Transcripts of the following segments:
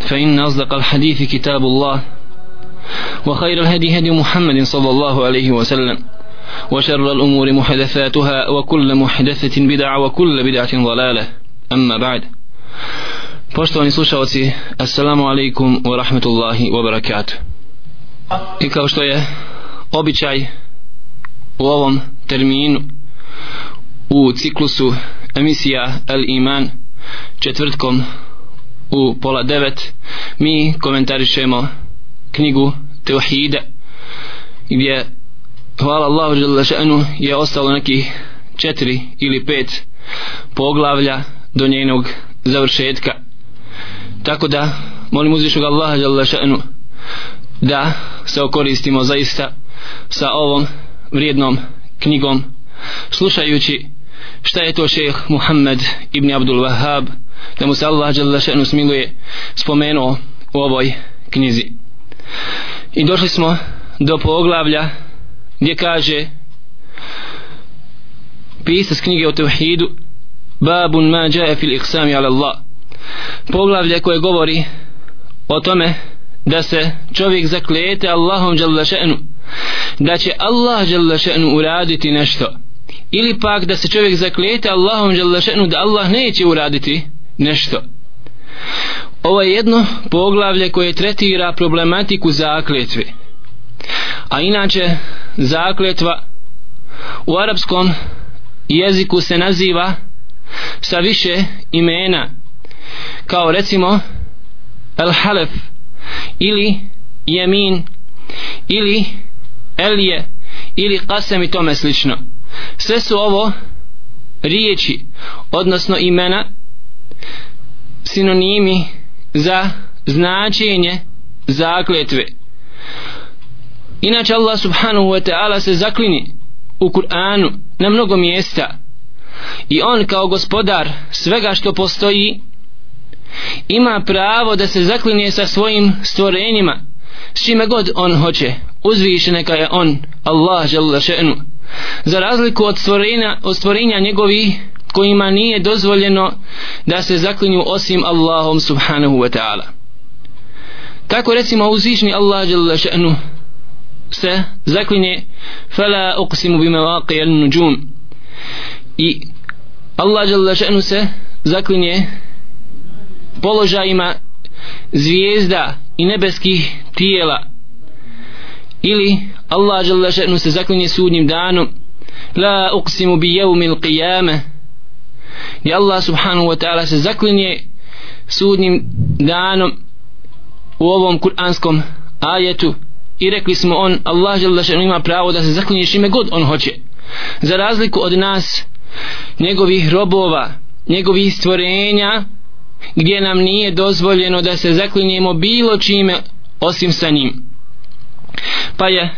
فإن أصدق الحديث كتاب الله وخير الهدي هدي محمد صلى الله عليه وسلم وشر الأمور محدثاتها وكل محدثة بدعة وكل بدعة ضلالة أما بعد Poštovani slušalci, assalamu alaikum wa rahmetullahi wa barakatuh. I kao što je običaj u ovom terminu u ciklusu emisija El Iman četvrtkom u pola devet mi komentarišemo knjigu Teuhide gdje hvala Allahu Đelešanu je ostalo neki četiri ili pet poglavlja do njenog završetka. Tako da molim uzvišnog Allaha Đelešanu da se okoristimo zaista sa ovom vrijednom knjigom slušajući šta je to šeheh Muhammed ibn Abdul Wahhab da mu se Allah žele smiluje spomenuo u ovoj knjizi. I došli smo do poglavlja gdje kaže pisac knjige o tevhidu babun ma jae fil iqsami ala Allah. Poglavlje koje govori o tome da se čovjek zaklijete Allahom žele še'nu da će Allah žele še'nu uraditi nešto. Ili pak da se čovjek zaklijete Allahom žele še'nu da Allah neće uraditi nešto. Ovo je jedno poglavlje koje tretira problematiku zakletve. A inače zakletva u arapskom jeziku se naziva sa više imena kao recimo el halef ili jemin ili elje ili kasem i tome slično. Sve su ovo riječi odnosno imena sinonimi za značenje zakletve. Inače Allah subhanahu wa ta'ala se zaklini u Kur'anu na mnogo mjesta. I on kao gospodar svega što postoji ima pravo da se zaklinje sa svojim stvorenjima s čime god on hoće. Uzviše neka je on Allah žele še'nu. Za razliku od stvorenja, od stvorenja njegovih kojima nije dozvoljeno da se zaklinju osim Allahom subhanahu wa ta'ala. Tako recimo uzvišni Allah jalla še'nu se zaklinje fala uqsimu bima waqi nujum i Allah jalla še'nu se zaklinje položajima zvijezda i nebeskih tijela. Ili Allah jalla še'nu se zaklinje sudnjim danom la uqsimu bi jevmi il i Allah subhanahu wa ta'ala se zaklinje sudnjim danom u ovom kuranskom ajetu i rekli smo on Allah žele še'nu ima pravo da se zaklinje šime god on hoće. Za razliku od nas njegovih robova njegovih stvorenja gdje nam nije dozvoljeno da se zaklinjemo bilo čime osim sa njim. Pa je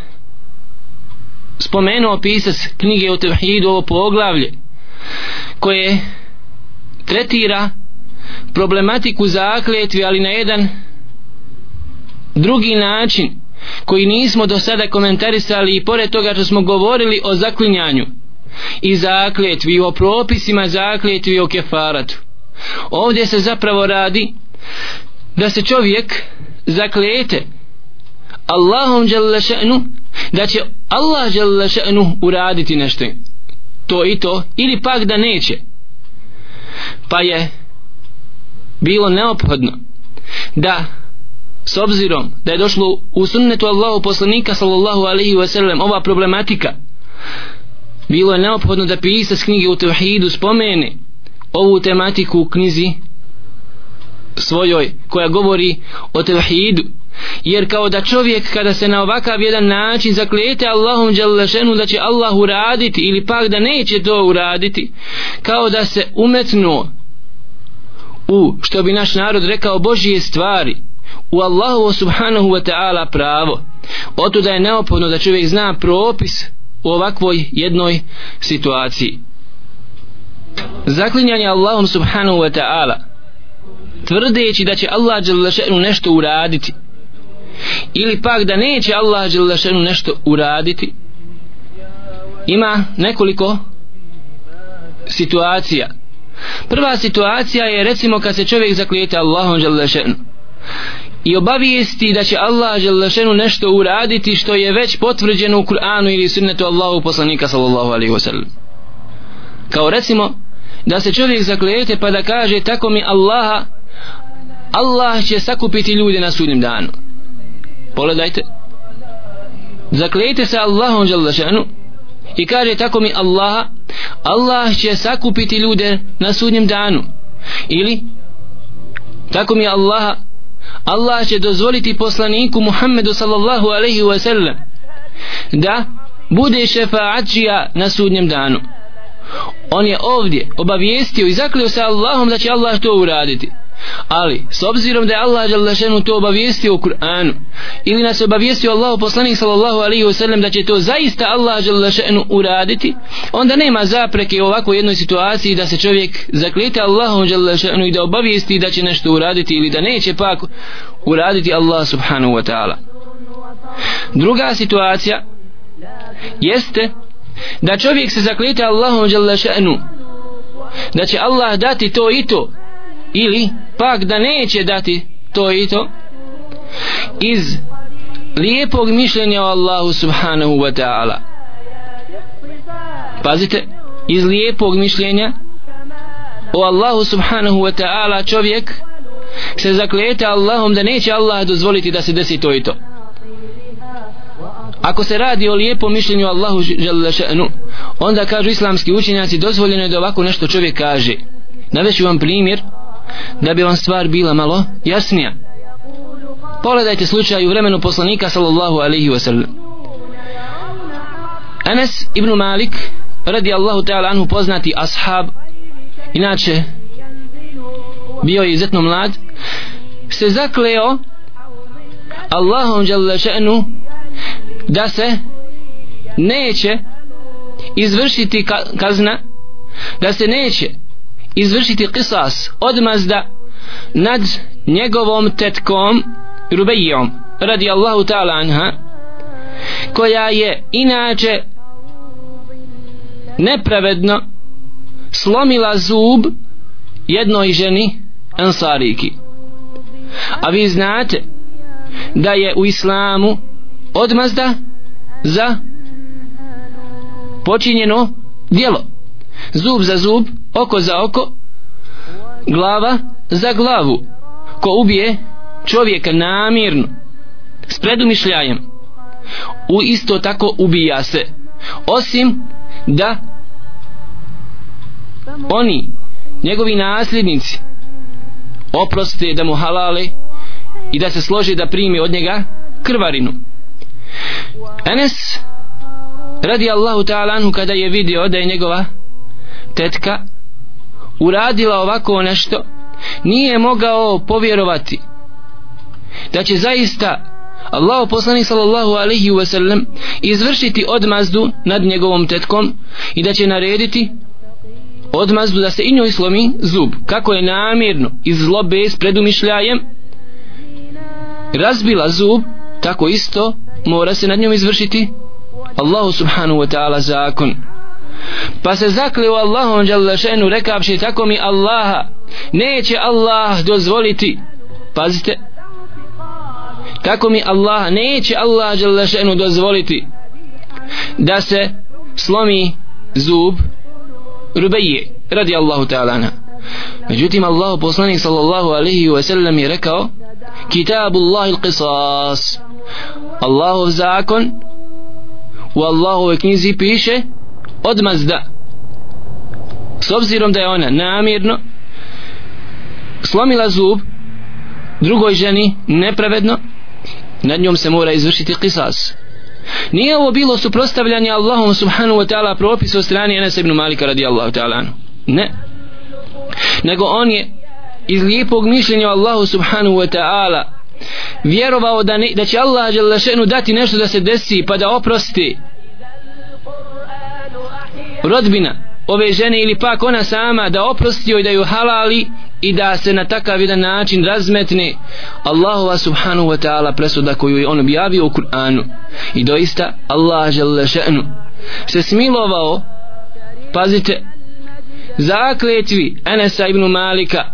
spomenuo pisac knjige o tevhidu ovo poglavlje koje tretira problematiku zakletvi ali na jedan drugi način koji nismo do sada komentarisali i pored toga što smo govorili o zaklinjanju i zakletvi i o propisima zakletvi i o kefaratu. Ovdje se zapravo radi da se čovjek zaklete Allahom žele še'nu da će Allah žele še'nu uraditi nešto to i to ili pak da neće. Pa je bilo neophodno da s obzirom da je došlo u sunnetu Allahu poslanika sallallahu alaihi wa sallam ova problematika bilo je neophodno da pisac knjige u Tevhidu spomene ovu tematiku u knjizi svojoj koja govori o Tevhidu jer kao da čovjek kada se na ovakav jedan način zaklijete Allahom Đalešenu da će Allah uraditi ili pak da neće to uraditi kao da se umetnuo u što bi naš narod rekao Božije stvari u Allahu subhanahu wa ta'ala pravo. Oto da je neophodno da čovjek zna propis u ovakvoj jednoj situaciji. Zaklinjanje Allahom subhanahu wa ta'ala tvrdeći da će Allah Đalešenu nešto uraditi ili pak da neće Allah Đelešenu nešto uraditi. Ima nekoliko situacija. Prva situacija je recimo kad se čovjek zaklijete Allahom Đelešenu i obavijesti da će Allah Đelešenu nešto uraditi što je već potvrđeno u Kur'anu ili sunnetu Allahu poslanika sallallahu alaihi wasallam. Kao recimo da se čovjek zaklijete pa da kaže tako mi Allaha Allah će sakupiti ljude na sudnjem danu pogledajte. Zaklijete se Allahom Đalešanu i kaže tako mi Allaha Allah će sakupiti ljude na sudnjem danu. Ili tako mi Allaha Allah će dozvoliti poslaniku Muhammedu sallallahu alaihi wa sallam da bude šefaatčija na sudnjem danu. On je ovdje obavijestio i zaklio se Allahom da će Allah to uraditi ali s obzirom da je Allah Đalešenu to obavijestio u Kur'anu ili nas obavijestio Allah poslanik sallallahu alaihi wasallam da će to zaista Allah Đalešenu uraditi onda nema zapreke u ovakvoj jednoj situaciji da se čovjek zaklijete Allahom Đalešenu i da obavijesti da će nešto uraditi ili da neće pak uraditi Allah subhanahu wa ta'ala. Druga situacija jeste da čovjek se zaklijete Allahom Đalešenu da će Allah dati to i to ili pak da neće dati to i to iz lijepog mišljenja o Allahu subhanahu wa ta'ala. Pazite iz lijepog mišljenja o Allahu subhanahu wa ta'ala čovjek se zaklete Allahom da neće Allah dozvoliti da se desi to i to. Ako se radi o lijepom mišljenju Allahu želešenu onda kažu islamski učenjaci dozvoljeno je da ovako nešto čovjek kaže. Naveću vam primjer da bi vam stvar bila malo jasnija. Pogledajte slučaj u vremenu poslanika sallallahu alaihi wasallam. Anas ibn Malik radi Allahu ta'ala anhu poznati ashab inače bio je izuzetno mlad se zakleo Allahom jalla še'nu da se neće izvršiti kazna da se neće izvršiti kisas odmazda nad njegovom tetkom Rubejom radi Allahu ta'ala anha koja je inače nepravedno slomila zub jednoj ženi ansariki. A vi znate da je u islamu odmazda za počinjeno djelo zub za zub oko za oko glava za glavu. Ko ubije čovjeka namirno s predumišljajem u isto tako ubija se. Osim da oni njegovi nasljednici oproste da mu halale i da se složi da primi od njega krvarinu. Enes radi Allahu ta'ala anhu kada je vidio da je njegova tetka uradila ovako nešto nije mogao povjerovati da će zaista Allah poslanik sallallahu alaihi wa sallam izvršiti odmazdu nad njegovom tetkom i da će narediti odmazdu da se i njoj slomi zub kako je namjerno iz zlobe s predumišljajem. Razbila zub tako isto mora se nad njom izvršiti Allahu subhanahu wa ta'ala zakon pa se zakleo Allahom Đalešenu rekavši tako mi Allaha neće Allah dozvoliti. Pazite. Tako mi Allah neće Allah Đalešenu dozvoliti da se slomi zub Rubeje radi Allahu ta'ala međutim Allah poslanik sallallahu alaihi wa sallam je rekao kitabullahi Allahi qisas Allahov zakon u Allahove knjizi piše odmazda s obzirom da je ona namjerno slomila zub drugoj ženi nepravedno nad njom se mora izvršiti qisas. Nije ovo bilo suprostavljanje Allahom subhanahu wa ta'ala propisu od strani Enes ibn Malika radijallahu ta'ala ne. Nego on je iz lijepog mišljenja Allahu subhanahu wa ta'ala vjerovao da, ne, da će Allah dati nešto da se desi pa da oprosti rodbina ove žene ili pak ona sama da oprosti joj da ju halali i da se na takav jedan način razmetne. Allahova subhanahu wa ta'ala presuda koju je on objavio u Kur'anu. I doista Allah Đelešenu se smilovao pazite zakletvi Enesa ibn Malika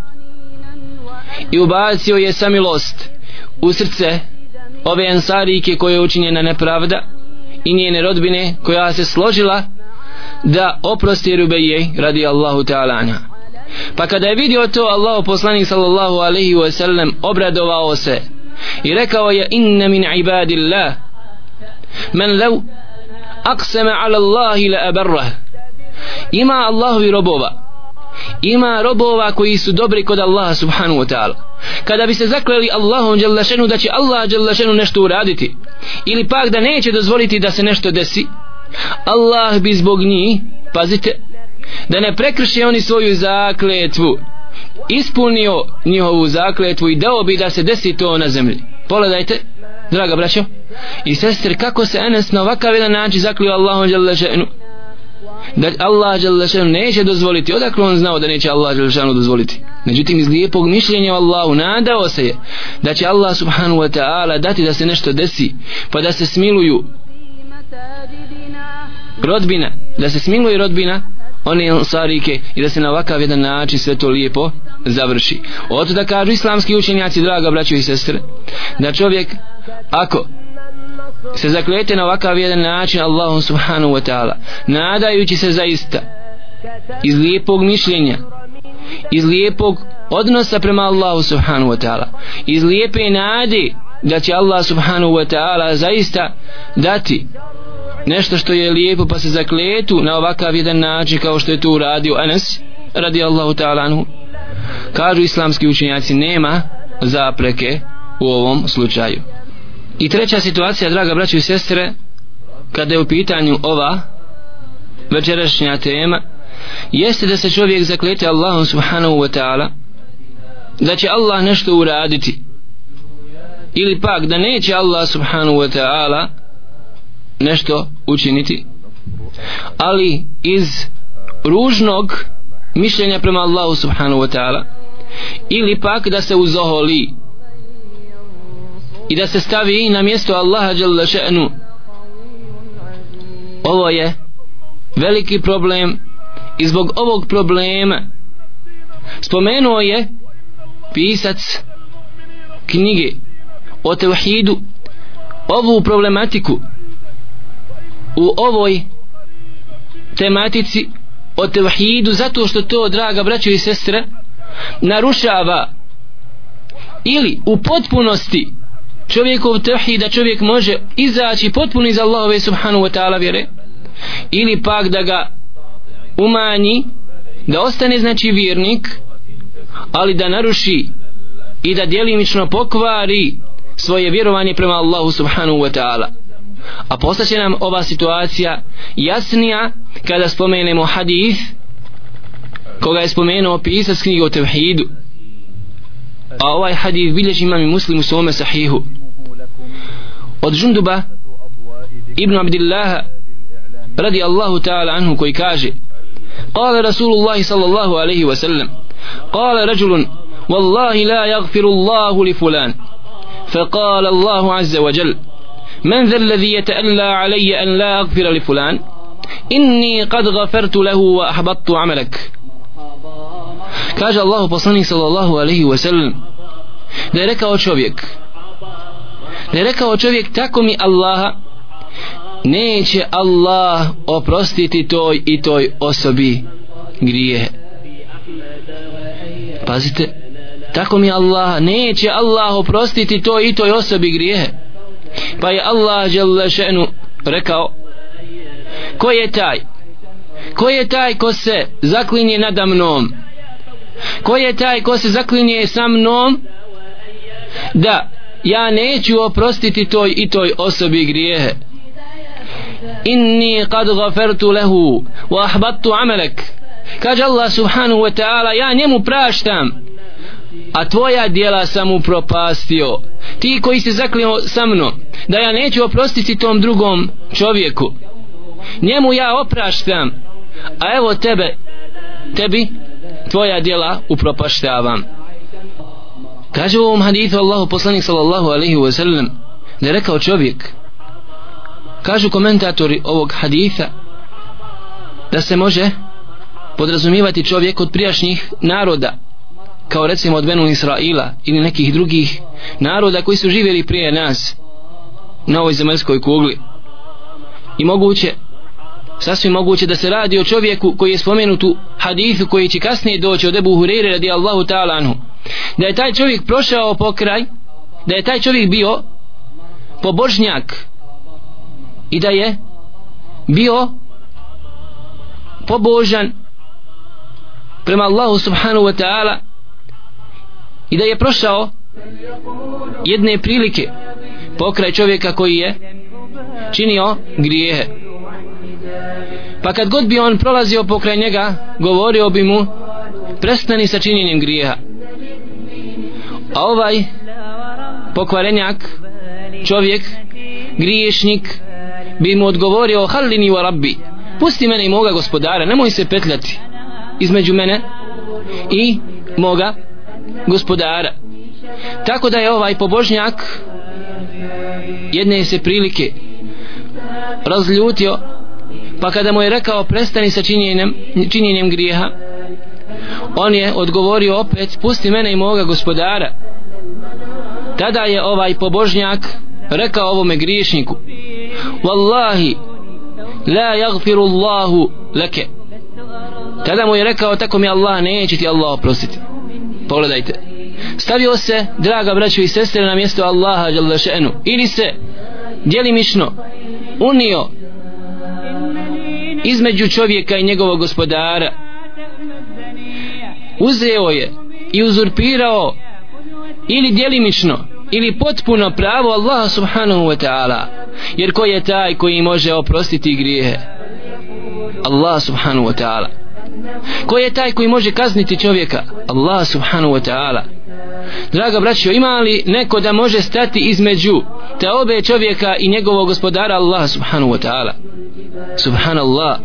i ubacio je samilost u srce ove ansarike koje je učinjena nepravda i njene rodbine koja se složila da oprosti Rubeje radi Allahu ta'ala anha. Pa kada je vidio to Allahu poslanik sallallahu alaihi wa sallam obradovao se i rekao je inna min ibadillah men lev aqsama ala Allahi la abarrah ima Allahovi robova ima robova koji su dobri kod Allaha subhanahu wa ta'ala. Kada bi se zakleli Allahom djelašenu da će Allah djelašenu nešto uraditi ili pak da neće dozvoliti da se nešto desi Allah bi zbog njih pazite da ne prekrši oni svoju zakletvu ispunio njihovu zakletvu i dao bi da se desi to na zemlji. Pogledajte draga braćo i sestre kako se Enes na ovakav jedan način zaklio Allahom djelašenu da Allah Đalešanu neće dozvoliti. Odakle on znao da neće Allah Đalešanu dozvoliti? Međutim iz lijepog mišljenja o Allahu nadao se je da će Allah subhanahu wa ta'ala dati da se nešto desi pa da se smiluju rodbina da se smiluje rodbina one ansarike i da se na ovakav jedan način sve to lijepo završi. Od da kažu islamski učenjaci draga braćo i sestre da čovjek ako se zaklete na ovakav jedan način Allahom subhanahu wa ta'ala nadajući se zaista iz lijepog mišljenja iz lijepog odnosa prema Allahu subhanahu wa ta'ala iz lijepe nade da će Allah subhanahu wa ta'ala zaista dati nešto što je lijepo pa se zakletu na ovakav jedan način kao što je to uradio Anas radi Allahu ta'ala anhu. Kažu islamski učenjaci nema zapreke u ovom slučaju. I treća situacija, draga braći i sestre, kada je u pitanju ova večerašnja tema, jeste da se čovjek zaklete Allahom subhanahu wa ta'ala, da će Allah nešto uraditi, ili pak da neće Allah subhanahu wa ta'ala nešto učiniti, ali iz ružnog mišljenja prema Allahu subhanahu wa ta'ala, ili pak da se uzoholi i da se stavi na mjesto Allaha jalla še'nu ovo je veliki problem i zbog ovog problema spomenuo je pisac knjige o tevhidu ovu problematiku u ovoj tematici o tevhidu zato što to draga braćo i sestre narušava ili u potpunosti čovjekov tevhid da čovjek može izaći potpuno iz Allahove subhanahu wa ta'ala vjere ili pak da ga umanji da ostane znači vjernik ali da naruši i da djelimično pokvari svoje vjerovanje prema Allahu subhanahu wa ta'ala a postaće nam ova situacija jasnija kada spomenemo hadith koga je spomenuo pisac knjiga o tevhidu a ovaj hadith bilježi imam i muslim u svome sahihu od Žunduba ibn Abdillah radi Allahu ta'ala anhu koji kaže قال رسول الله صلى الله عليه وسلم قال رجل والله لا يغفر الله لفلان فقال الله عز وجل من ذا الذي يتألى علي أن لا أغفر لفلان إني قد غفرت له وأحبطت عملك kaže Allahu poslanik sallallahu alaihi wa sallam da je rekao čovjek da je rekao čovjek tako mi Allaha neće Allah oprostiti toj i toj osobi grije pazite tako mi Allah neće Allah oprostiti toj i toj osobi grije pa je Allah šenu rekao ko je taj? Ko je taj ko se zaklinje nadamnom ko je taj ko se zaklinje sa mnom da ja neću oprostiti toj i toj osobi grijehe? Inni kad gafertu lehu wa ahbattu amelek kaže Allah subhanahu wa ta'ala ja njemu praštam a tvoja dijela sam upropastio. Ti koji se zaklio sa mnom da ja neću oprostiti tom drugom čovjeku. Njemu ja opraštam a evo tebe tebi tvoja dijela upropaštavam. Kaže u ovom hadithu Allahu poslanik sallallahu alaihi wa sallam da je rekao čovjek kažu komentatori ovog haditha da se može podrazumivati čovjek od prijašnjih naroda kao recimo od Benu Israila ili nekih drugih naroda koji su živjeli prije nas na ovoj zemaljskoj kugli. I moguće sasvim moguće da se radi o čovjeku koji je spomenut u hadithu koji će kasnije doći od Ebu Hureyre radijallahu ta'ala anhu. Da je taj čovjek prošao pokraj da je taj čovjek bio pobožnjak i da je bio pobožan prema Allahu subhanahu wa ta'ala i da je prošao jedne prilike pokraj čovjeka koji je činio grijehe. Pa kad god bi on prolazio pokraj njega govorio bi mu prestani sa činjenjem grijeha. A ovaj pokvarenjak čovjek griješnik bi mu odgovorio halini wa rabbi pusti mene i moga gospodara nemoj se petljati između mene i moga gospodara. Tako da je ovaj pobožnjak jedne se prilike razljutio pa kada mu je rekao prestani sa činjenjem, činjenjem grijeha on je odgovorio opet pusti mene i moga gospodara. Tada je ovaj pobožnjak rekao ovome griješniku wallahi la yaghfiru Allahu leke tada mu je rekao tako mi Allah neće ti Allah oprostiti pogledajte. Stavio se draga braćo i sestre na mjesto Allaha jalla še'nu. Ili se djelimično unio između čovjeka i njegovog gospodara. Uzeo je i uzurpirao ili djelimično ili potpuno pravo Allaha subhanahu wa ta'ala. Jer ko je taj koji može oprostiti grijehe? Allah subhanahu wa ta'ala ko je taj koji može kazniti čovjeka? Allah subhanahu wa ta'ala. Draga braćo ima li neko da može stati između te obe čovjeka i njegovog gospodara Allah subhanahu wa ta'ala? Subhanallah.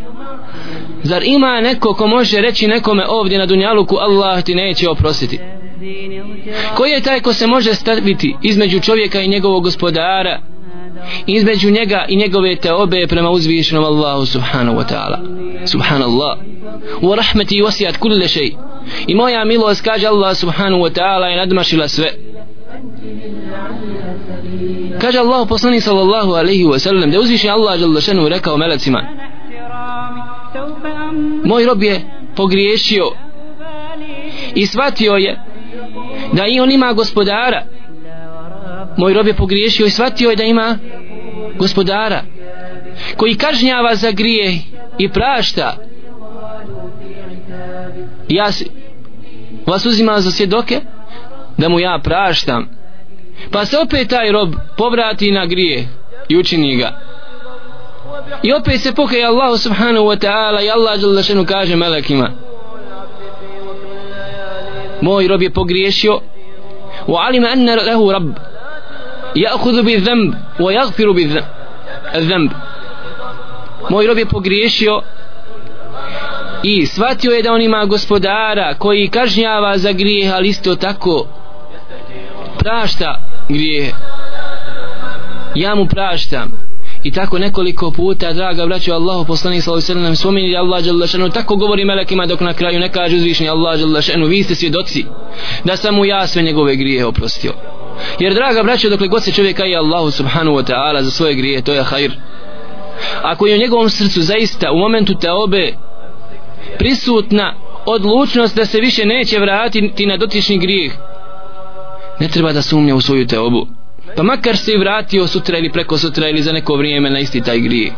Zar ima neko ko može reći nekome ovdje na dunjaluku Allah ti neće oprostiti ko je taj ko se može staviti između čovjeka i njegovog gospodara? Između njega i njegove te obe prema uzvišenom Allahu subhanahu wa ta'ala. Subhanallah. Wa rahmeti wasijat kulle šej i moja milost kaže Allah subhanahu wa ta'ala je nadmašila sve. Kaže Allah poslani sallallahu alaihi wa sallam da uzviši Allah žele šenu rekao melecima moj rob je pogriješio i shvatio je da i on ima gospodara moj rob je pogriješio i shvatio je da ima gospodara koji kažnjava za grije i prašta. Ja vas uzimam za svjedoke da mu ja praštam. Pa se opet taj rob povrati na grije i učini ga. I opet se pokaje Allah subhanahu wa ta'ala i Allah djelašenu kaže melekima moj rob je pogriješio. Wa alima anna lehu rabb. Ja'hudu bi zemb, wa yaghfiru bi zemb. moj rob je pogriješio i shvatio je da on ima gospodara koji kažnjava za grijeh ali isto tako prašta grijehe. ja mu praštam i tako nekoliko puta draga braćo Allahu poslanik sallallahu alejhi ve sellem spomeni Allah dželle šanu tako govori melekima dok na kraju ne kaže uzvišeni Allah dželle šanu vi ste svjedoci da sam mu ja sve njegove grijehe oprostio jer draga braćo dokle god se čovjek kaje Allahu subhanahu wa ta'ala za svoje grije to je hajr. Ako je u njegovom srcu zaista u momentu te obe prisutna odlučnost da se više neće vratiti na dotični grijeh ne treba da sumnja u svoju teobu. Pa makar se i vratio sutra ili preko sutra ili za neko vrijeme na isti taj grijeh.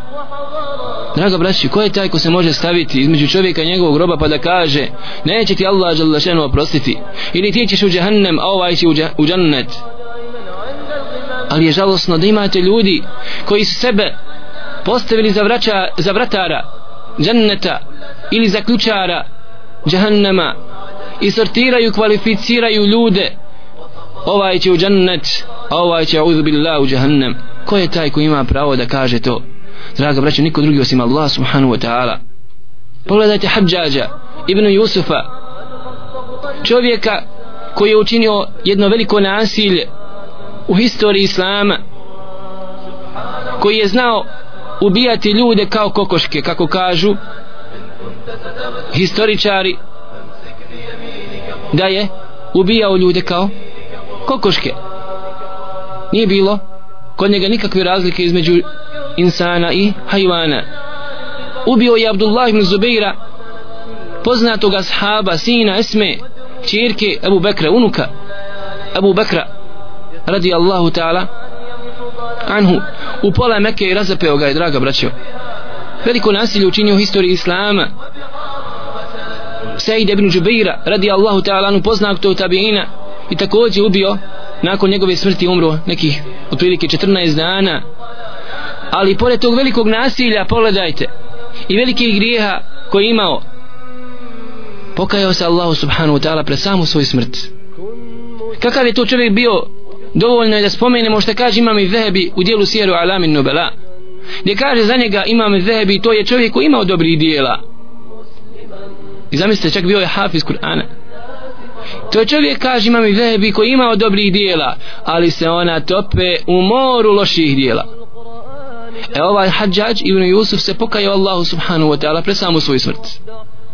Draga braći, ko je taj ko se može staviti između čovjeka i njegovog groba pa da kaže neće ti Allah želešeno oprostiti. Ili ti ćeš u džahannem a ovaj će u džannet ali je žalosno da imate ljudi koji su sebe postavili za, vraća, za vratara džanneta ili za ključara džahannama i sortiraju kvalificiraju ljude. Ovaj će u džennet a ovaj će uzubillah u džahnem ko je taj ko ima pravo da kaže to? Draga braćo niko drugi osim Allah subhanahu wa ta'ala. Pogledajte Hadžađa ibn Jusufa čovjeka koji je učinio jedno veliko nasilje u historiji Islama koji je znao ubijati ljude kao kokoške kako kažu historičari da je ubijao ljude kao kokoške. Nije bilo kod njega nikakve razlike između insana i hajvana. Ubio je Abdullah ibn Zubeira poznatog ashaba sina Esme čirke Abu Bekra unuka Abu Bekra radi Allahu ta'ala anhu. U pola Mekke i razapeo ga je draga braćo. Veliko nasilje učinio u historiji Islama. Sejid ibn Džubeira radi Allahu ta'ala anhu poznatog to tabiina i također ubio nakon njegove smrti umro nekih otprilike 14 dana ali pored tog velikog nasilja pogledajte i velikih grijeha koji imao pokajao se Allahu subhanahu wa ta'ala pred samu svoju smrt. Kakav je to čovjek bio dovoljno je da spomenemo što kaže imam i vehebi u dijelu Sjeru alamin nubela gdje kaže za njega imam i vehebi to je čovjek koji imao dobri dijela. I zamislite čak bio je hafiz Kur'ana. To je čovjek kaže imam i vehebi koji imao dobrih dijela ali se ona tope u moru loših dijela e ovaj hađađ ibn Jusuf se pokajao Allahu subhanahu wa ta'ala pre samu svoj smrt.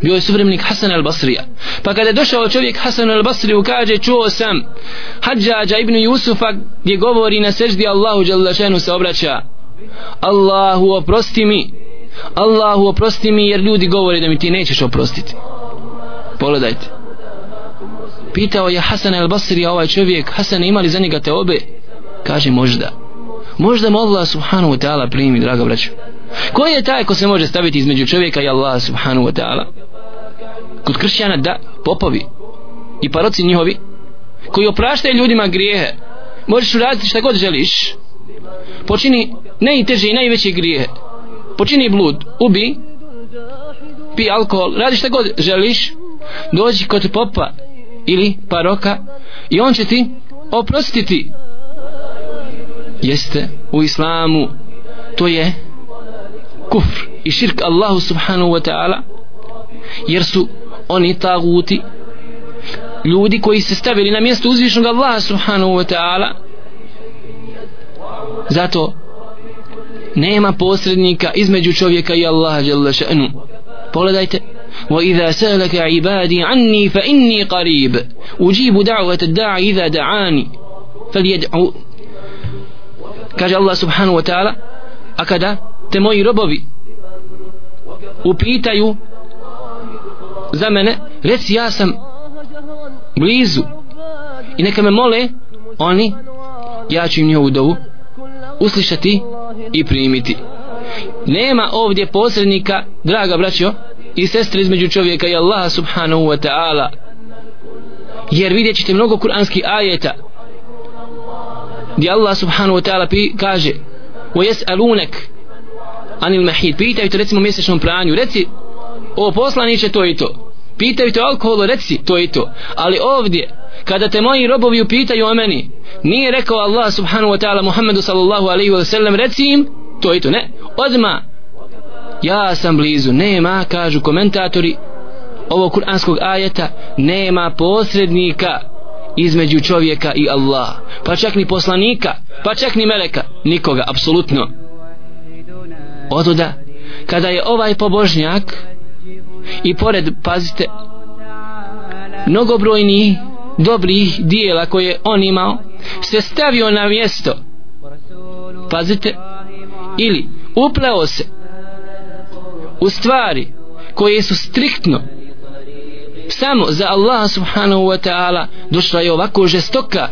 Bio je suvremnik Hasan al-Basrija. Pa kada je došao čovjek Hasan al-Basriju kaže čuo sam hađađa ibn Jusufa gdje govori na seždi Allahu Đalešenu se obraća. Allahu oprosti mi. Allahu oprosti mi jer ljudi govore da mi ti nećeš oprostiti. Pogledajte. Pitao je Hasan al-Basri ovaj čovjek Hasan imali za njega te obe kaže možda možda mu Allah subhanahu wa ta'ala primi draga braću ko je taj ko se može staviti između čovjeka i Allah subhanahu wa ta'ala? Kod kršćana da popovi. I paroci njihovi koji opraštaju ljudima grijehe. Možeš uraditi šta god želiš. Počini najteže i najveće grijehe. Počini blud ubi pi alkohol radi šta god želiš. Dođi kod popa ili paroka i on će ti oprostiti jeste u islamu to je kufr i širk Allahu subhanahu wa ta'ala jer su oni taguti ljudi koji se stavili na mjesto uzvišnog Allaha subhanahu wa ta'ala zato nema posrednika između čovjeka i Allaha jalla še'nu pogledajte وإذا سألك عبادي عني فإني قريب أجيب دعوة الداعي إذا دعاني فليدعو kaže Allah subhanahu wa ta'ala a kada te moji robovi upitaju za mene reci ja sam blizu i neka me mole oni ja ću im njihovu dovu uslišati i primiti. Nema ovdje posrednika draga braćo i sestre između čovjeka i Allaha subhanahu wa ta'ala jer vidjet ćete mnogo kuranskih ajeta gdje Allah subhanahu wa ta'ala kaže wa jes'alunek anil mahid. Pitaju te recimo mjesečnom pranju. Reci o poslaniće to i to. Pitaju te o alkoholu reci to i to. Ali ovdje kada te moji robovi upitaju o meni nije rekao Allah subhanahu wa ta'ala Muhammedu sallallahu alaihi wa sallam reci im to i to. Ne. Odma ja sam blizu. Nema kažu komentatori ovog kuranskog ajeta nema posrednika između čovjeka i Allah. Pa čak ni poslanika pa čak ni meleka nikoga apsolutno. Ododa kada je ovaj pobožnjak i pored pazite mnogobrojni dobrih dijela koje on imao se stavio na mjesto pazite ili upleo se u stvari koje su striktno samo za Allaha subhanahu wa ta'ala došla je ovako žestoka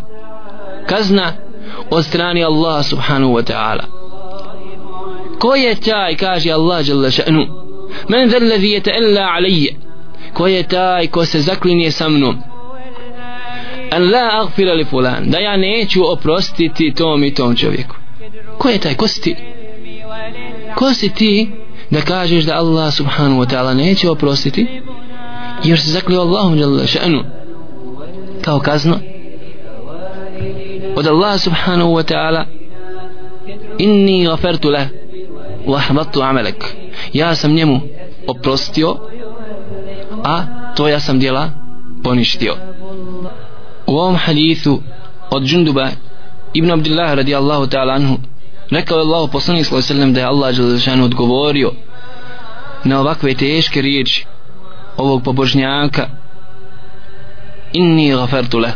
kazna od strani Allaha subhanahu wa ta'ala. Ko je taj kaže Allah jalla ša'nu men zel lezi je ta'alla alije ko je taj ko se zaklinje sa mnom? An la agfira li fulan da ja neću oprostiti tom i tom čovjeku. Ko je taj? Ko si ti? Ko si ti da kažeš da Allah subhanahu wa ta'ala neće oprostiti? Jer se zaklio Allahom šanu kao kazno. Od Allah subhanahu wa ta'ala inni gafertu leh wa amelek ja sam njemu oprostio a to ja sam djela poništio. U ovom hadithu od džunduba ibn Abdullah radijallahu ta'ala anhu rekao je Allah poslanik sallallahu alejhi da je Allah dželle odgovorio na ovakve teške riječi ovog pobožnjaka. Inni gafartu le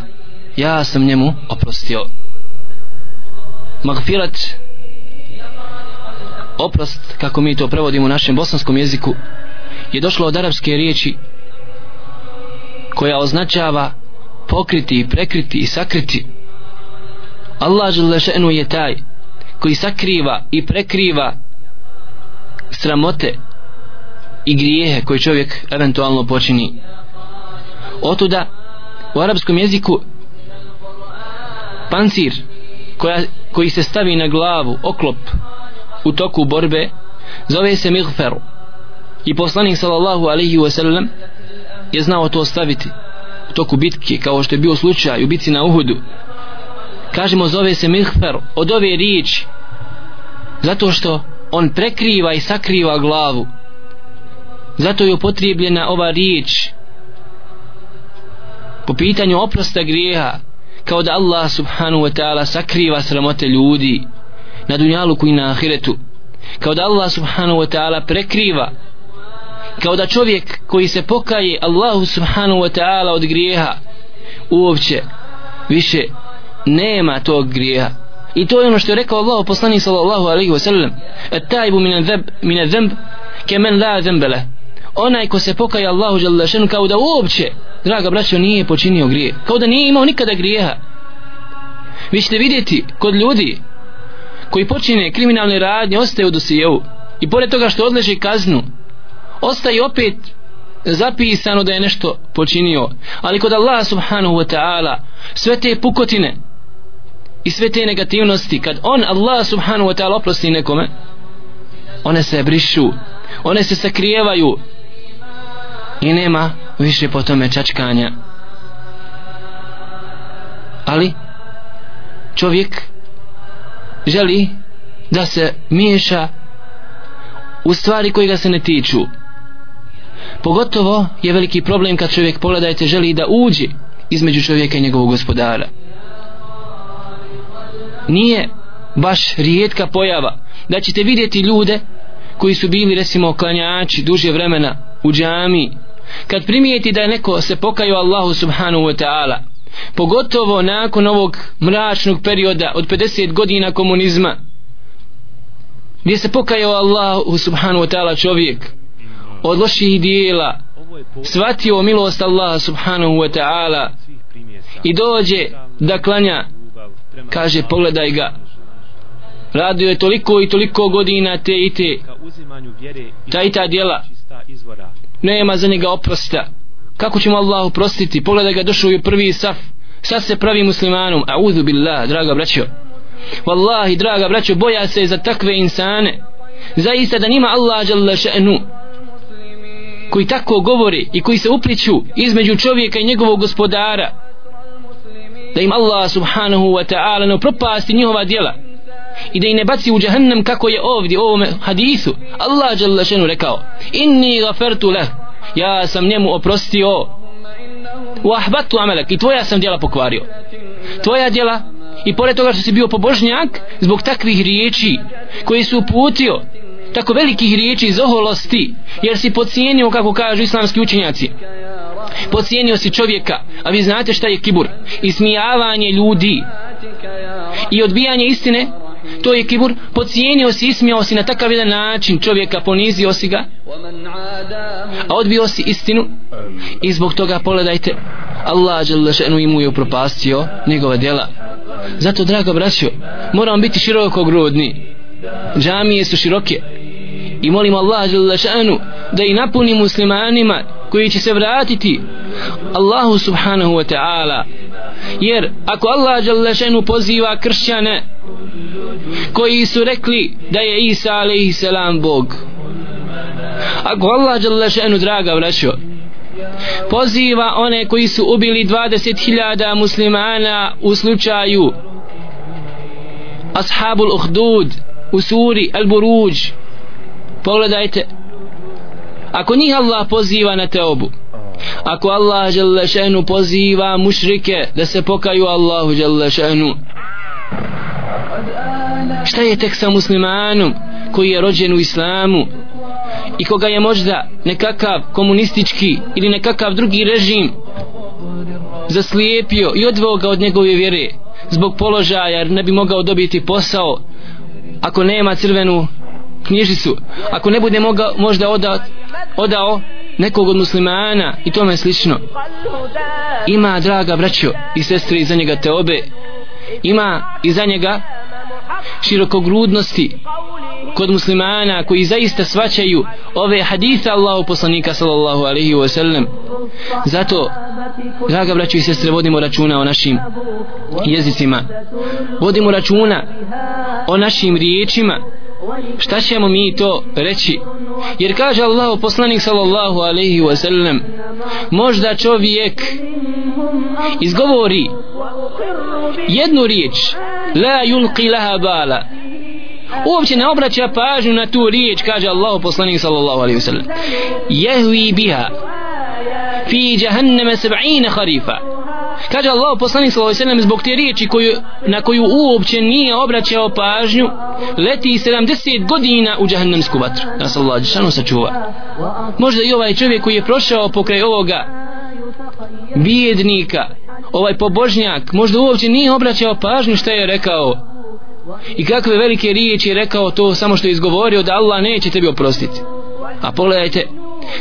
ja sam njemu oprostio. Magfirat. Oprost kako mi to prevodimo u našem bosanskom jeziku je došlo od arapske riječi koja označava pokriti i prekriti i sakriti. Allah želešenu je taj koji sakriva i prekriva sramote i grijehe koje čovjek eventualno počini. Otuda u arapskom jeziku pancir koja, koji se stavi na glavu oklop u toku borbe zove se migfer i poslanik sallallahu alaihi wasallam je znao to staviti u toku bitke kao što je bio slučaj u bitci na Uhudu. Kažemo zove se mihfer od ove riječi zato što on prekriva i sakriva glavu zato je upotrijebljena ova riječ po pitanju oprosta grijeha kao da Allah subhanahu wa ta'ala sakriva sramote ljudi na dunjaluku i na ahiretu. Kao da Allah subhanahu wa ta'ala prekriva. Kao da čovjek koji se pokaje Allahu subhanahu wa ta'ala od grijeha uopće više nema tog grijeha. I to je ono što je rekao Allah poslani sallallahu alaihi wa sallam et tajbu mine zemb kemen la zembele onaj ko se pokaje Allahu Đalešenu kao da uopće draga braćo nije počinio grije kao da nije imao nikada grijeha. Vi ćete vidjeti kod ljudi koji počine kriminalne radnje ostaju u dosijevu i pored toga što odleže kaznu ostaje opet zapisano da je nešto počinio. Ali kod Allah subhanahu wa ta'ala sve te pukotine i sve te negativnosti kad on Allah subhanahu wa ta'ala oprosti nekome one se brišu one se sakrijevaju i nema više po tome čačkanja. Ali čovjek želi da se miješa u stvari koji ga se ne tiču. Pogotovo je veliki problem kad čovjek pogledajte želi da uđe između čovjeka i njegovog gospodara. Nije baš rijetka pojava da ćete vidjeti ljude koji su bili recimo klanjači duže vremena u džami kad primijeti da je neko se pokaju Allahu subhanahu wa ta'ala pogotovo nakon ovog mračnog perioda od 50 godina komunizma gdje se pokajao Allahu subhanahu wa ta'ala čovjek od loših dijela shvatio milost Allaha subhanahu wa ta'ala i dođe da klanja kaže pogledaj ga. Radio je toliko i toliko godina te i te ta i ta djela nema za njega oprosta. Kako ćemo Allahu prostiti pogledaj ga došao u prvi saf. Sad se pravi muslimanom. A'udhu billah draga braćo. Wallahi draga braćo boja se za takve insane. Zaista da nima Allah jalla še'nu koji tako govori i koji se upliću između čovjeka i njegovog gospodara da im Allah subhanahu wa ta'ala ne propasti njihova djela i da i ne baci u džahannam kako je ovdje u ovom hadisu. Allah Đalešenu rekao inni gafertu leh ja sam njemu oprostio. U ahbatu amelek i tvoja sam djela pokvario. Tvoja djela i pored toga što si bio pobožnjak zbog takvih riječi koji su uputio tako velikih riječi iz oholosti jer si pocijenio kako kažu islamski učenjaci. Pocijenio si čovjeka a vi znate šta je kibur? Ismijavanje ljudi i odbijanje istine to je kibur. Pocijenio si ismijao si na takav jedan način čovjeka ponizio si ga a odbio si istinu. I zbog toga pogledajte Allah Đelešenu imu je upropastio njegova djela. Zato drago braćo moramo biti široko grudni džamije su široke. I molim Allah Đelešenu da i napuni muslimanima koji će se vratiti Allahu subhanahu wa ta'ala. Jer ako Allah želešenu poziva kršćane koji su rekli da je Isa alaihi salam Bog. Ako Allah Đalešenu draga vraćo poziva one koji su ubili 20.000 muslimana u slučaju Ashabul Uhdud u suri Al Buruđ pogledajte ako njih Allah poziva na teobu ako Allah Đalešenu poziva mušrike da se pokaju Allahu Đalešenu šta je tek sa muslimanom koji je rođen u islamu i koga je možda nekakav komunistički ili nekakav drugi režim zaslijepio i odveo ga od njegove vjere zbog položaja jer ne bi mogao dobiti posao ako nema crvenu knjižicu ako ne bude mogao, možda odao, odao nekog od muslimana i tome slično. Ima draga braćo i sestre iza njega te obe ima iza njega širokogrudnosti kod muslimana koji zaista svaćaju ove hadise Allahu poslanika sallallahu alaihi wa sallam. Zato draga braćo i sestre vodimo računa o našim jezicima. Vodimo računa o našim riječima šta ćemo mi to reći? Jer kaže Allah poslanik sallallahu alaihi wa sallam možda čovjek izgovori jednu riječ la yulqi laha bala. Uopće ne obraća pažnju na tu riječ kaže Allah poslanik sallallahu alaihi wa sallam. Jehvi biha fi jahannama sab'ina kharifa kaže Allah poslanik sallallahu alejhi ve zbog te riječi koju na koju uopće nije obraćao pažnju leti 70 godina u džehennemsku vatru. Da se Allah džeshanu sačuva. Možda i ovaj čovjek koji je prošao pokraj ovoga bijednika ovaj pobožnjak možda uopće nije obraćao pažnju što je rekao. I kakve velike riječi je rekao to samo što je izgovorio da Allah neće tebi oprostiti. A pogledajte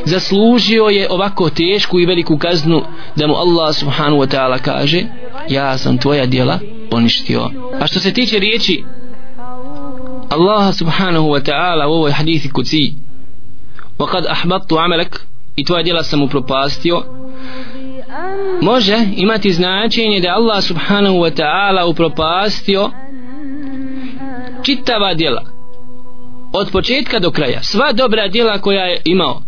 zaslužio je ovako tešku i veliku kaznu da mu Allah subhanahu wa ta'ala kaže ja sam tvoja djela poništio a što se tiče riječi Allah subhanahu wa ta'ala u ovoj hadithi kuci وقد أحبطت عملك i tvoja djela sam upropastio može imati značenje da Allah subhanahu wa ta'ala upropastio čitava djela od početka do kraja sva dobra djela koja je imao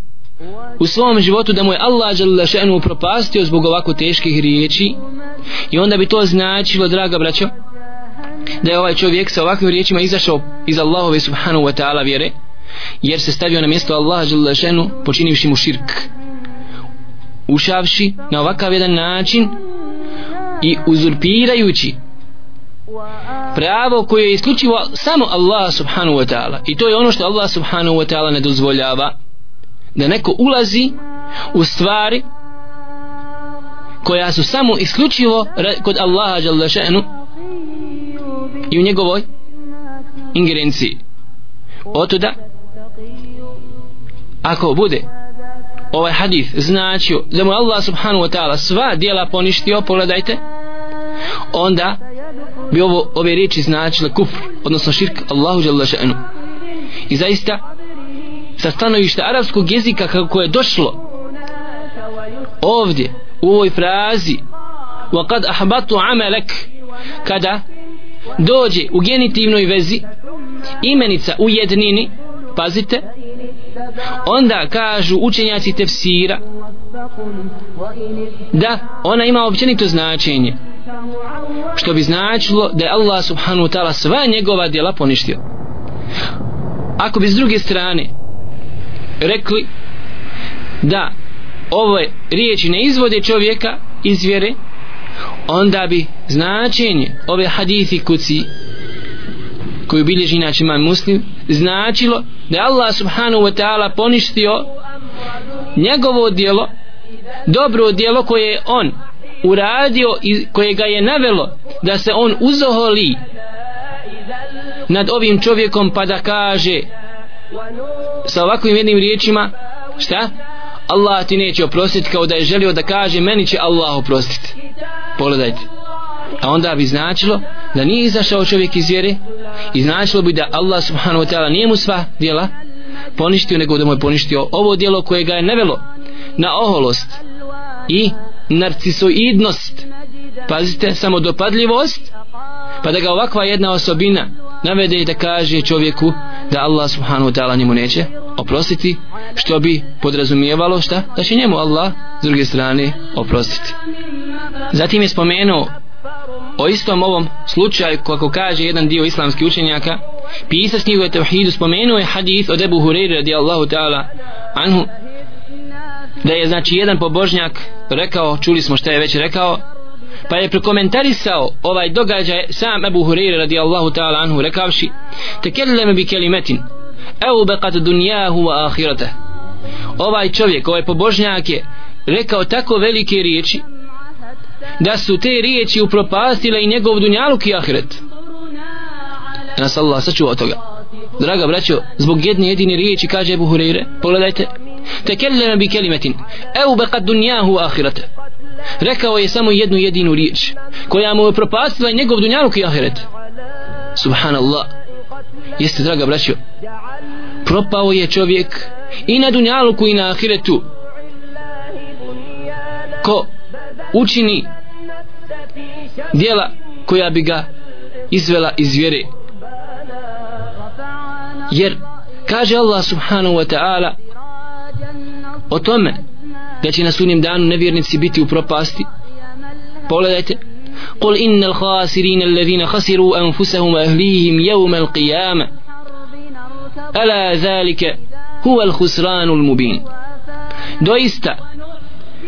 u svom životu da mu je Allah žele šenu propastio zbog ovako teških riječi. I onda bi to značilo draga braćo da je ovaj čovjek sa ovakvim riječima izašao iz Allahove subhanahu wa ta'ala vjere jer se stavio na mjesto Allaha žele šenu počinivši mu širk. Ušavši na ovakav jedan način i uzurpirajući pravo koje je isključivo samo Allah subhanahu wa ta'ala. I to je ono što Allah subhanahu wa ta'ala ne dozvoljava da neko ulazi u stvari koja su samo isključivo kod Allaha dželle še'nu i u njegovoj ingerenciji. Otuda ako bude ovaj hadith značio da mu Allah subhanahu wa ta'ala sva dijela poništio pogledajte onda bi ovo, ove riječi značile kufr odnosno širk Allahu dželle še'nu i zaista sa stanovišta arapskog jezika kako je došlo ovdje u ovoj frazi وَقَدْ أَحْبَطُ عَمَلَكْ kada dođe u genitivnoj vezi imenica u jednini pazite onda kažu učenjaci tefsira da ona ima općenito značenje što bi značilo da je Allah subhanahu wa ta'ala sva njegova djela poništio ako bi s druge strane rekli da ove riječi ne izvode čovjeka iz vjere onda bi značenje ove hadithi kuci koju bilježi inače imam muslim značilo da je Allah subhanahu wa ta'ala poništio njegovo dijelo dobro dijelo koje je on uradio i koje ga je navelo da se on uzoholi nad ovim čovjekom pa da kaže sa ovakvim jednim riječima šta? Allah ti neće oprostiti kao da je želio da kaže meni će Allah oprostiti pogledajte. A onda bi značilo da nije izašao čovjek iz vjere i značilo bi da Allah subhanahu wa ta'ala nije mu sva djela poništio nego da mu je poništio ovo djelo koje ga je nevelo na oholost i narcisoidnost. Pazite samo dopadljivost pa da ga ovakva jedna osobina navede da kaže čovjeku da Allah subhanahu wa ta'ala njemu neće oprostiti što bi podrazumijevalo šta? Da će njemu Allah s druge strane oprostiti. Zatim je spomenuo o istom ovom slučaju kako kaže jedan dio islamskih učenjaka pisac njegove tevhidu spomenuo je hadith od Ebu Hureyre radijallahu ta'ala anhu da je znači jedan pobožnjak rekao, čuli smo šta je već rekao pa je prokomentarisao ovaj događaj sam Ebu Hureyre radijallahu ta'ala anhu rekavši tekellem bi kelimetin evo beqat dunjahu wa ahirate ovaj čovjek, ovaj pobožnjak je rekao tako velike riječi da su te riječi upropastile i njegov dunjaluk i ahiret. Nas Allah sačuva toga. Draga braćo zbog jedne jedine riječi kaže Ebu Hureyre pogledajte tekellem bi kelimetin evo beqat dunjahu wa ahirate rekao je samo jednu jedinu riječ koja mu je propastila i njegov dunjaluk i ahiret. Subhanallah. Jeste draga braćo propao je čovjek i na dunjaluku i na ahiretu. Ko učini dijela koja bi ga izvela iz vjere. Jer kaže Allah subhanahu wa ta'ala o tome da će na sunjem danu nevjernici biti u propasti pogledajte قل إن الخاسرين الذين خسروا أنفسهم وأهليهم يوم القيامة ألا ذلك هو الخسران المبين doista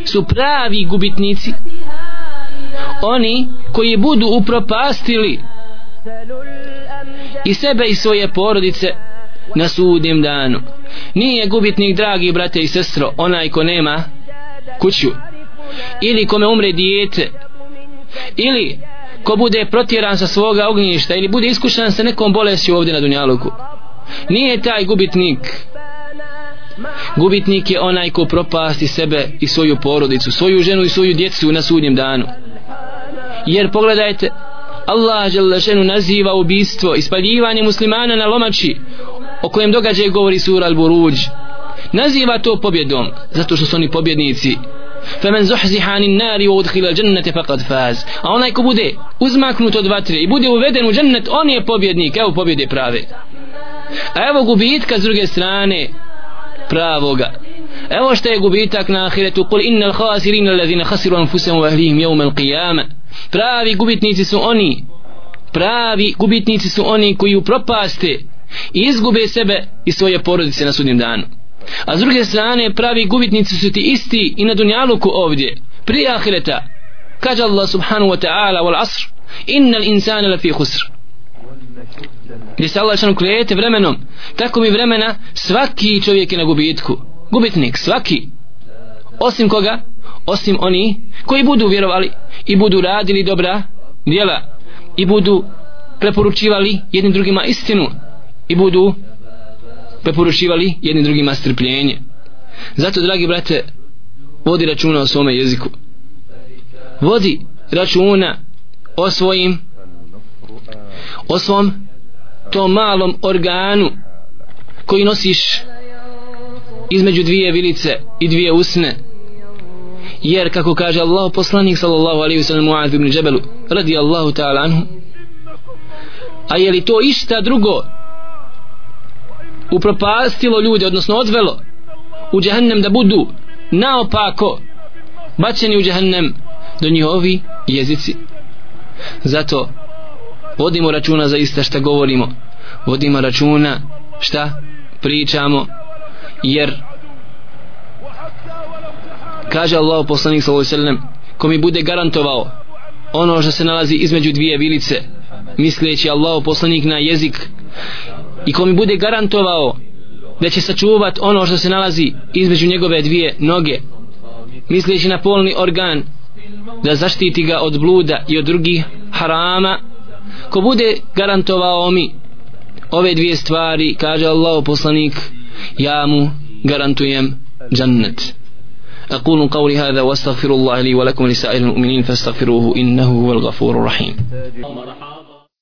su pravi gubitnici oni koji budu upropastili i sebe i svoje porodice na sudnjem danu nije gubitnik dragi brate i sestro onaj ko nema kuću. Ili kome umre dijete. Ili ko bude protjeran sa svoga ognjišta ili bude iskušan sa nekom bolesju ovdje na Dunjaluku. Nije taj gubitnik. Gubitnik je onaj ko propasti sebe i svoju porodicu svoju ženu i svoju djecu na sudnjem danu. Jer pogledajte Allah želešenu naziva ubistvo ispaljivanje muslimana na lomači o kojem događaj govori sura Al-Buruđ naziva to pobjedom zato što su oni pobjednici فمن زحزح عن النار وادخل الجنة فقد فاز a onaj ko bude uzmaknut od vatre i bude uveden u džennet on je pobjednik evo pobjede prave a evo gubitka s druge strane pravoga evo što je gubitak na ahiretu kul innal khasirin alladhina khasiru anfusahum wa ahlihim yawm al-qiyamah pravi gubitnici su oni pravi gubitnici su oni koji upropaste i izgube sebe i svoje porodice na sudnjem danu a s druge strane pravi gubitnici su ti isti i na dunjaluku ovdje. Prije ahireta kaže Allah subhanahu wa ta'ala wal asr innal insana lafi khusr. Gdje se Allah šanu klijete vremenom tako mi vremena svaki čovjek je na gubitku. Gubitnik svaki. Osim koga? Osim oni koji budu vjerovali i budu radili dobra djela i budu preporučivali jednim drugima istinu i budu preporučivali jedni drugima strpljenje. Zato dragi brate vodi računa o svome jeziku. Vodi računa o svojim o svom tom malom organu koji nosiš između dvije vilice i dvije usne. Jer kako kaže Allah poslanik sallallahu alaihi wa sallam Mu'ad ibn Džebelu radi Allahu ta'ala anhu a je li to išta drugo upropastilo ljude odnosno odvelo u džahnem da budu naopako bačeni u džahnem do njihovi jezici. Zato vodimo računa za ista šta govorimo. Vodimo računa šta pričamo jer kaže Allah poslanik sallallahu alejhi ve sellem ko mi bude garantovao ono što se nalazi između dvije vilice misleći Allah poslanik na jezik i ko mi bude garantovao da će sačuvat ono što se nalazi između njegove dvije noge misleći na polni organ da zaštiti ga od bluda i od drugih harama ko bude garantovao mi ove dvije stvari kaže Allah poslanik ja mu garantujem džennet أقول قولي هذا واستغفر الله لي ولكم لسائر المؤمنين فاستغفروه إنه هو الغفور الرحيم مرحبا